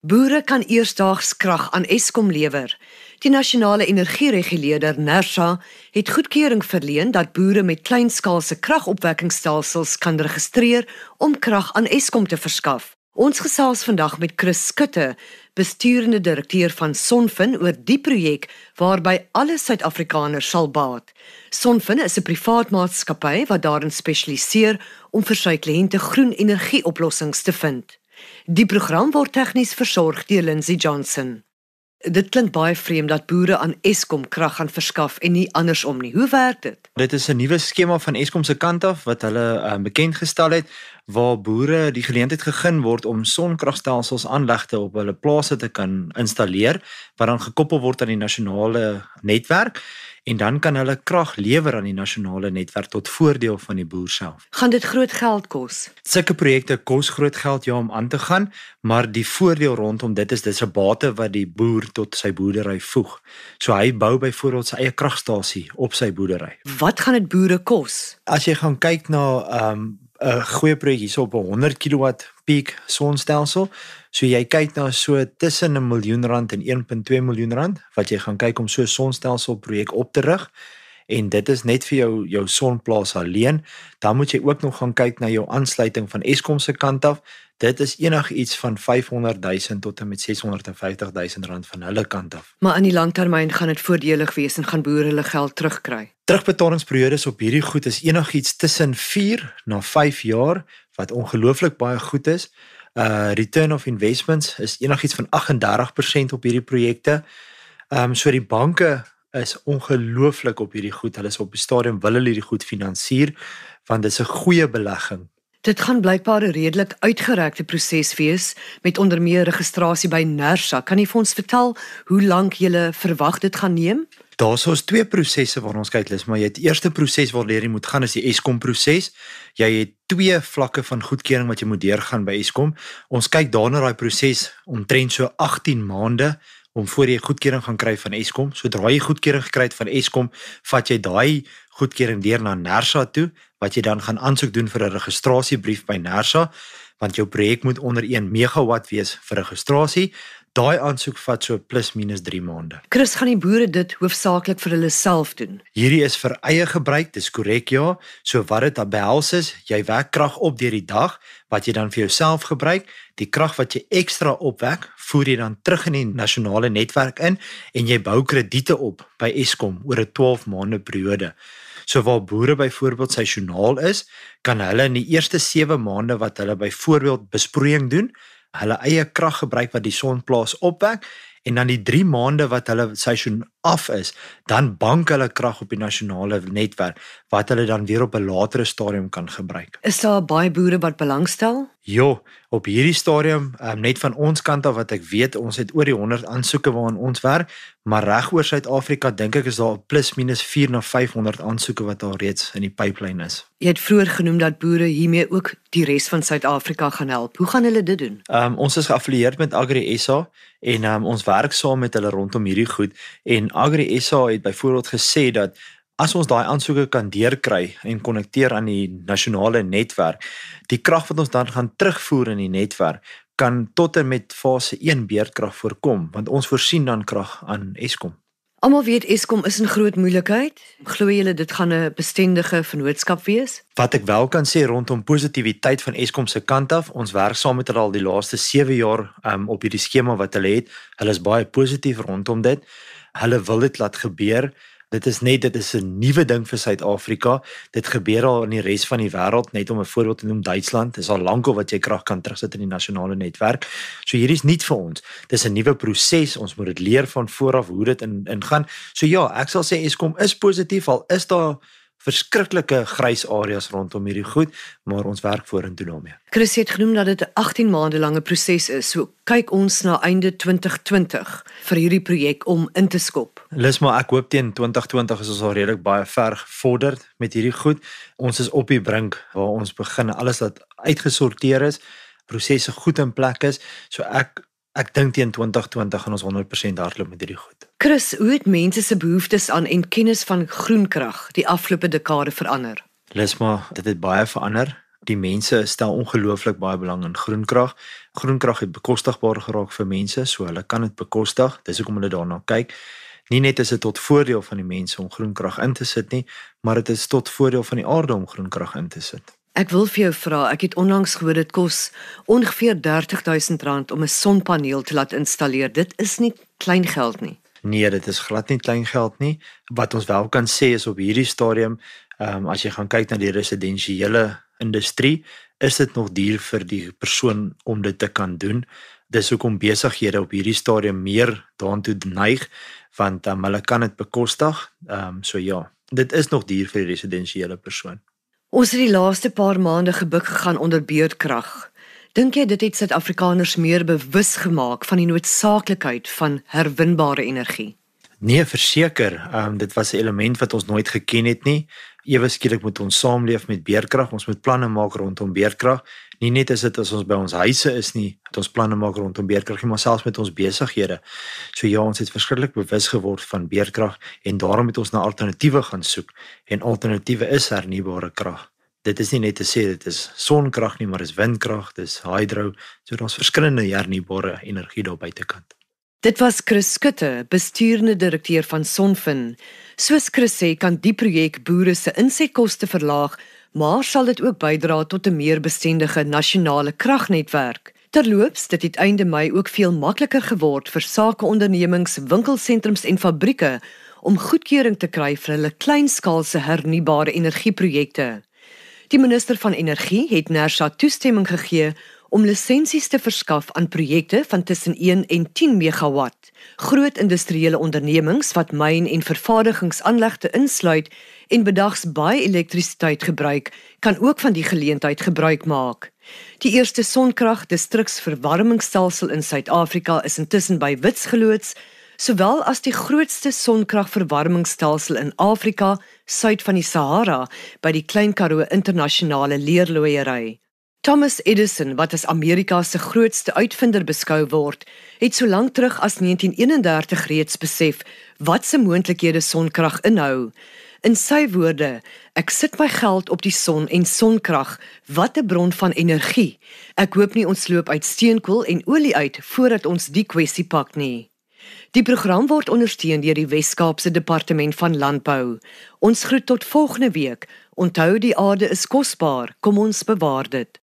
Boere kan eersdaags krag aan Eskom lewer. Die nasionale energiereguleerder NERSA het goedkeuring verleen dat boere met kleinskaalse kragopwekkingstelsels kan registreer om krag aan Eskom te verskaf. Ons gesels vandag met Chris Skutte, besturende direkteur van Sonfin oor die projek waarby alle Suid-Afrikaners sal baat. Sonfin is 'n privaat maatskappy wat daarin spesialiseer om vir sy kliënte groen energieoplossings te vind. Die program word tegnies versorg deur Lindsey Johnson. Dit klink baie vreemd dat boere aan Eskom krag gaan verskaf en nie andersom nie. Hoe werk dit? Dit is 'n nuwe skema van Eskom se kant af wat hulle uh, bekend gestel het waar boere die geleentheid gegee word om sonkragstelsels aanlegte op hulle plase te kan installeer wat dan gekoppel word aan die nasionale netwerk en dan kan hulle krag lewer aan die nasionale netwerk tot voordeel van die boer self. Gaan dit groot geld kos? Sulke projekte kos groot geld ja om aan te gaan, maar die voordeel rondom dit is dis 'n bate wat die boer tot sy boerdery voeg. So hy bou byvoorbeeld sy eie kragstasie op sy boerdery. Wat gaan dit boere kos? As jy gaan kyk na ehm, 'n goeie projek hierso op 'n 100 kW peak sonstelsel, So jy kyk na so tussen 'n miljoen rand en 1.2 miljoen rand wat jy gaan kyk om so 'n sonstelsel projek op te rig en dit is net vir jou jou sonplaas alleen. Dan moet jy ook nog gaan kyk na jou aansluiting van Eskom se kant af. Dit is enigiets van 500 000 tot en met 650 000 rand van hulle kant af. Maar in die langtermyn gaan dit voordelig wees en gaan boere hulle geld terugkry. Terugbetalingsperiodes op hierdie goed is enigiets tussen 4 na 5 jaar wat ongelooflik baie goed is uh return of investments is enigiets van 38% op hierdie projekte. Ehm um, so die banke is ongelooflik op hierdie goed. Hulle is op die stadium wil hulle hierdie goed finansier want dit is 'n goeie belegging. Dit gaan blykbaar 'n redelik uitgerekte proses wees met onder meer registrasie by Nersa. Kan jy vir ons vertel hoe lank jy verwag dit gaan neem? Daar's ons twee prosesse waar ons kyk lus, maar jy het eerste proses waar jy moet gaan is die Eskom proses. Jy het twee vlakke van goedkeuring wat jy moet deurgaan by Eskom. Ons kyk daarna daai proses omtrent so 18 maande om voor jy goedkeuring gaan kry van Eskom. Sodra jy goedkeuring gekry het van Eskom, vat jy daai goedkeuring deur na Nersa toe wat jy dan gaan aansoek doen vir 'n registrasiebrief by Nersa want jou projek moet onder 1 megawatt wees vir registrasie. Daai aansoek vat so plus minus 3 maande. Chris gaan die boere dit hoofsaaklik vir hulle self doen. Hierdie is vir eie gebruik, dis korrek ja. So wat dit behels is, jy wek krag op deur die dag wat jy dan vir jouself gebruik. Die krag wat jy ekstra opwek, voer jy dan terug in die nasionale netwerk in en jy bou krediete op by Eskom oor 'n 12 maande periode. So waar boere byvoorbeeld seisonaal is, kan hulle in die eerste 7 maande wat hulle byvoorbeeld besproeiing doen, hulle eie krag gebruik wat die sonplaas opwek en dan die 3 maande wat hulle seisoen af is, dan bank hulle krag op die nasionale netwerk wat hulle dan weer op 'n latere stadium kan gebruik. Is daar baie boere wat belangstel? Ja, op hierdie stadium, um, net van ons kant af wat ek weet, ons het oor die 100 aansoeke waaraan ons werk, maar reg oor Suid-Afrika dink ek is daar plus minus 4 na 500 aansoeke wat al reeds in die pipeline is. Jy het vroeër genoem dat boere hiermee ook die res van Suid-Afrika gaan help. Hoe gaan hulle dit doen? Um, ons is geaffilieer met Agri SA en um, ons werk saam met hulle rondom hierdie goed en Agri SA het byvoorbeeld gesê dat as ons daai aansoeke kan deurkry en konnekteer aan die nasionale netwerk, die krag wat ons dan gaan terugvoer in die netwerk kan tot en met fase 1 beurtkrag voorkom want ons voorsien dan krag aan Eskom. Almal weet Eskom is 'n groot moeilikheid. Glo julle dit gaan 'n bestendige vennootskap wees? Wat ek wel kan sê rondom positiwiteit van Eskom se kant af, ons werk saam met hulle al die laaste 7 jaar um, op hierdie skema wat hulle het. Hulle is baie positief rondom dit hulle wil dit laat gebeur. Dit is net dit is 'n nuwe ding vir Suid-Afrika. Dit gebeur al in die res van die wêreld, net om 'n voorbeeld te noem Duitsland. Dit is al lankal wat jy krag kan terugsit in die nasionale netwerk. So hierdie is nie vir ons. Dis 'n nuwe proses. Ons moet dit leer van vooraf hoe dit in ingaan. So ja, ek sal sê Eskom is positief al is daar verskriklike grys areas rondom hierdie goed, maar ons werk vorentoe daarmee. Chris het genoem dat dit 'n 18 maande lange proses is. So kyk ons na einde 2020 vir hierdie projek om in te skop. Lis maar ek hoop teen 2020 is ons al redelik baie ver gevorder met hierdie goed. Ons is op die brink waar ons begin alles wat uitgesorteer is, prosesse goed in plek is. So ek ek dink teen 2020 gaan ons 100% hardloop met hierdie goed. Chris, hoe het mense se behoeftes aan en kennis van groenkrag die afgelope dekade verander? Lesma, dit het baie verander. Die mense stel ongelooflik baie belang in groenkrag. Groenkrag het bekostigbaar geraak vir mense, so hulle kan dit bekostig. Dis hoekom hulle daarna kyk. Nie net is dit tot voordeel van die mense om groenkrag in te sit nie, maar dit is tot voordeel van die aarde om groenkrag in te sit. Ek wil vir jou vra, ek het onlangs gehoor dit kos ongeveer R30000 om 'n sonpaneel te laat installeer. Dit is nie klein geld nie. Nee, dit is glad nie klein geld nie. Wat ons wel kan sê is op hierdie stadium, ehm um, as jy gaan kyk na die residensiële industrie, is dit nog duur vir die persoon om dit te kan doen. Dis hoekom besighede op hierdie stadium meer daartoe neig want um, hulle kan dit bekostig. Ehm um, so ja, dit is nog duur vir die residensiële persoon. Ons het die laaste paar maande gebuk gegaan onder beurtkrag. Dink jy dit het Suid-Afrikaners meer bewus gemaak van die noodsaaklikheid van herwinbare energie? Nee, verseker. Um, dit was 'n element wat ons nooit geken het nie. Ewe skielik moet ons saamleef met beerkrag. Ons moet planne maak rondom beerkrag. Nie net is dit as ons by ons huise is nie, dat ons planne maak rondom beerkrag, maar selfs met ons besighede. So ja, ons het verskriklik bewus geword van beerkrag en daarom het ons na alternatiewe gaan soek. En alternatiewe is hernubare krag. Dit is nie net te sê dit is sonkrag nie, maar dis windkrag, dis hydro. So daar's verskillende hernubare energie daar buitekant. Dit was Chris Skutte, bestuurende direkteur van Sonfin. Soos Chris sê, kan die projek boere se insetkoste verlaag, maar sal dit ook bydra tot 'n meer bestendige nasionale kragnetwerk. Terloops, dit het einde Mei ook veel makliker geword vir sakeondernemings, winkelsentrums en fabrieke om goedkeuring te kry vir hulle kleinskaalse hernubare energieprojekte. Die minister van Energie het Nersa toestemming gegee om lisensies te verskaf aan projekte van tussen 1 en 10 megawatt. Groot industriële ondernemings wat myn en vervaardigingsaanlegte insluit en bedags baie elektrisiteit gebruik, kan ook van die geleentheid gebruik maak. Die eerste sonkrag distriksverwarmingsstelsel in Suid-Afrika is intussen by Wits geloods, sowel as die grootste sonkragverwarmingsstelsel in Afrika, suid van die Sahara, by die Klein Karoo Internasionale Leerlooiery. Thomas Edison, wat as Amerika se grootste uitvinder beskou word, het so lank terug as 1931 reeds besef wat se moontlikhede sonkrag inhou. In sy woorde: "Ek sit my geld op die son en sonkrag, wat 'n bron van energie. Ek hoop nie ons loop uit steenkool en olie uit voordat ons die kwessie pak nie." Die program word ondersteun deur die Wes-Kaapse Departement van Landbou. Ons groet tot volgende week. Onthou die aarde is kosbaar. Kom ons bewaar dit.